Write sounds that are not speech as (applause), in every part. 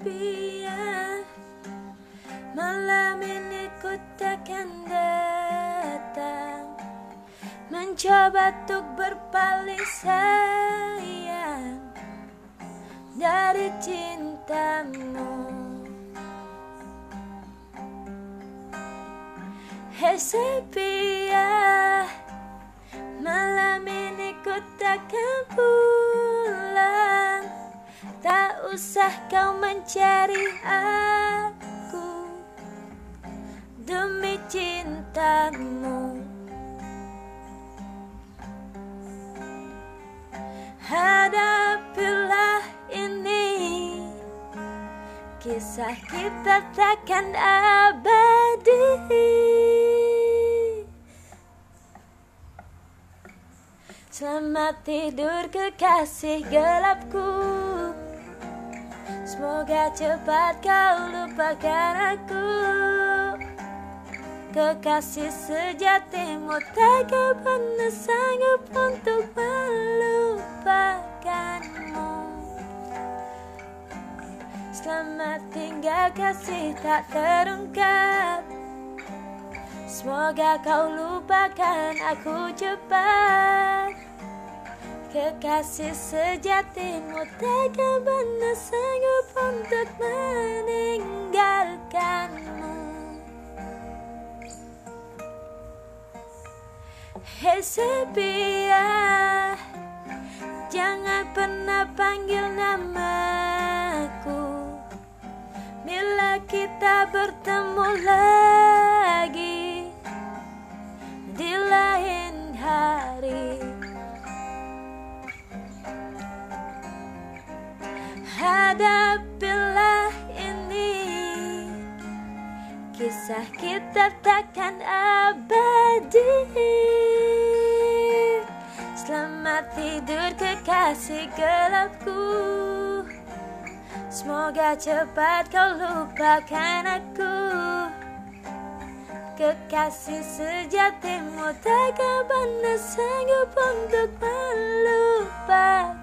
kesepian Malam ini ku takkan datang. Mencoba untuk berpaling sayang Dari cintamu. Hei sepia Malam ini ku takkan pulang usah kau mencari aku. Demi cintamu. Hadapilah ini. Kisah kita takkan abadi. Selamat tidur kekasih gelapku Semoga cepat kau lupakan aku. Kekasih sejatimu takkan pernah sanggup untuk melupakanmu. Selamat tinggal kasih tak terungkap. Semoga kau lupakan aku cepat Kekasih sejatimu takkan pernah sanggup untuk meninggalkanmu. Hei sepia Jangan pernah panggil namaku. Bila kita bertemu lagi Hadapilah ini. Kisah kita takkan abadi. Selamat tidur kekasih gelapku. Semoga cepat kau lupakan aku. Kekasih sejatimu takkan pernah sanggup untuk melupakanmu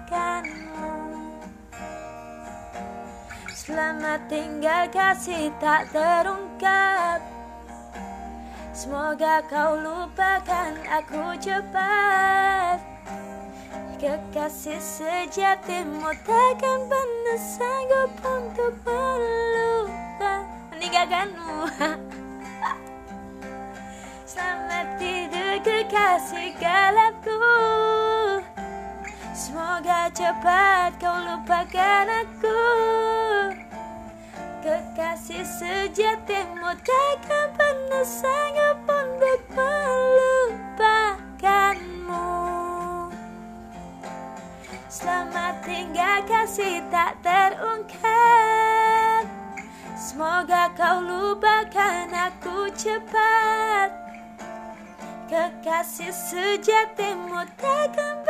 Selamat tinggal kasih tak terungkap. Semoga kau lupakan aku cepat. Kekasih sejatimu takkan pernah sanggup untuk melupakan Meninggalkanmu. (laughs) Selamat tidur kekasih galapku Semoga cepat kau lupakan aku Kekasih sejatimu takkan pernah sanggup untuk melupakanmu Selamat tinggal kasih tak terungkap. Semoga kau lupakan aku cepat. Kekasih sejatimu takkan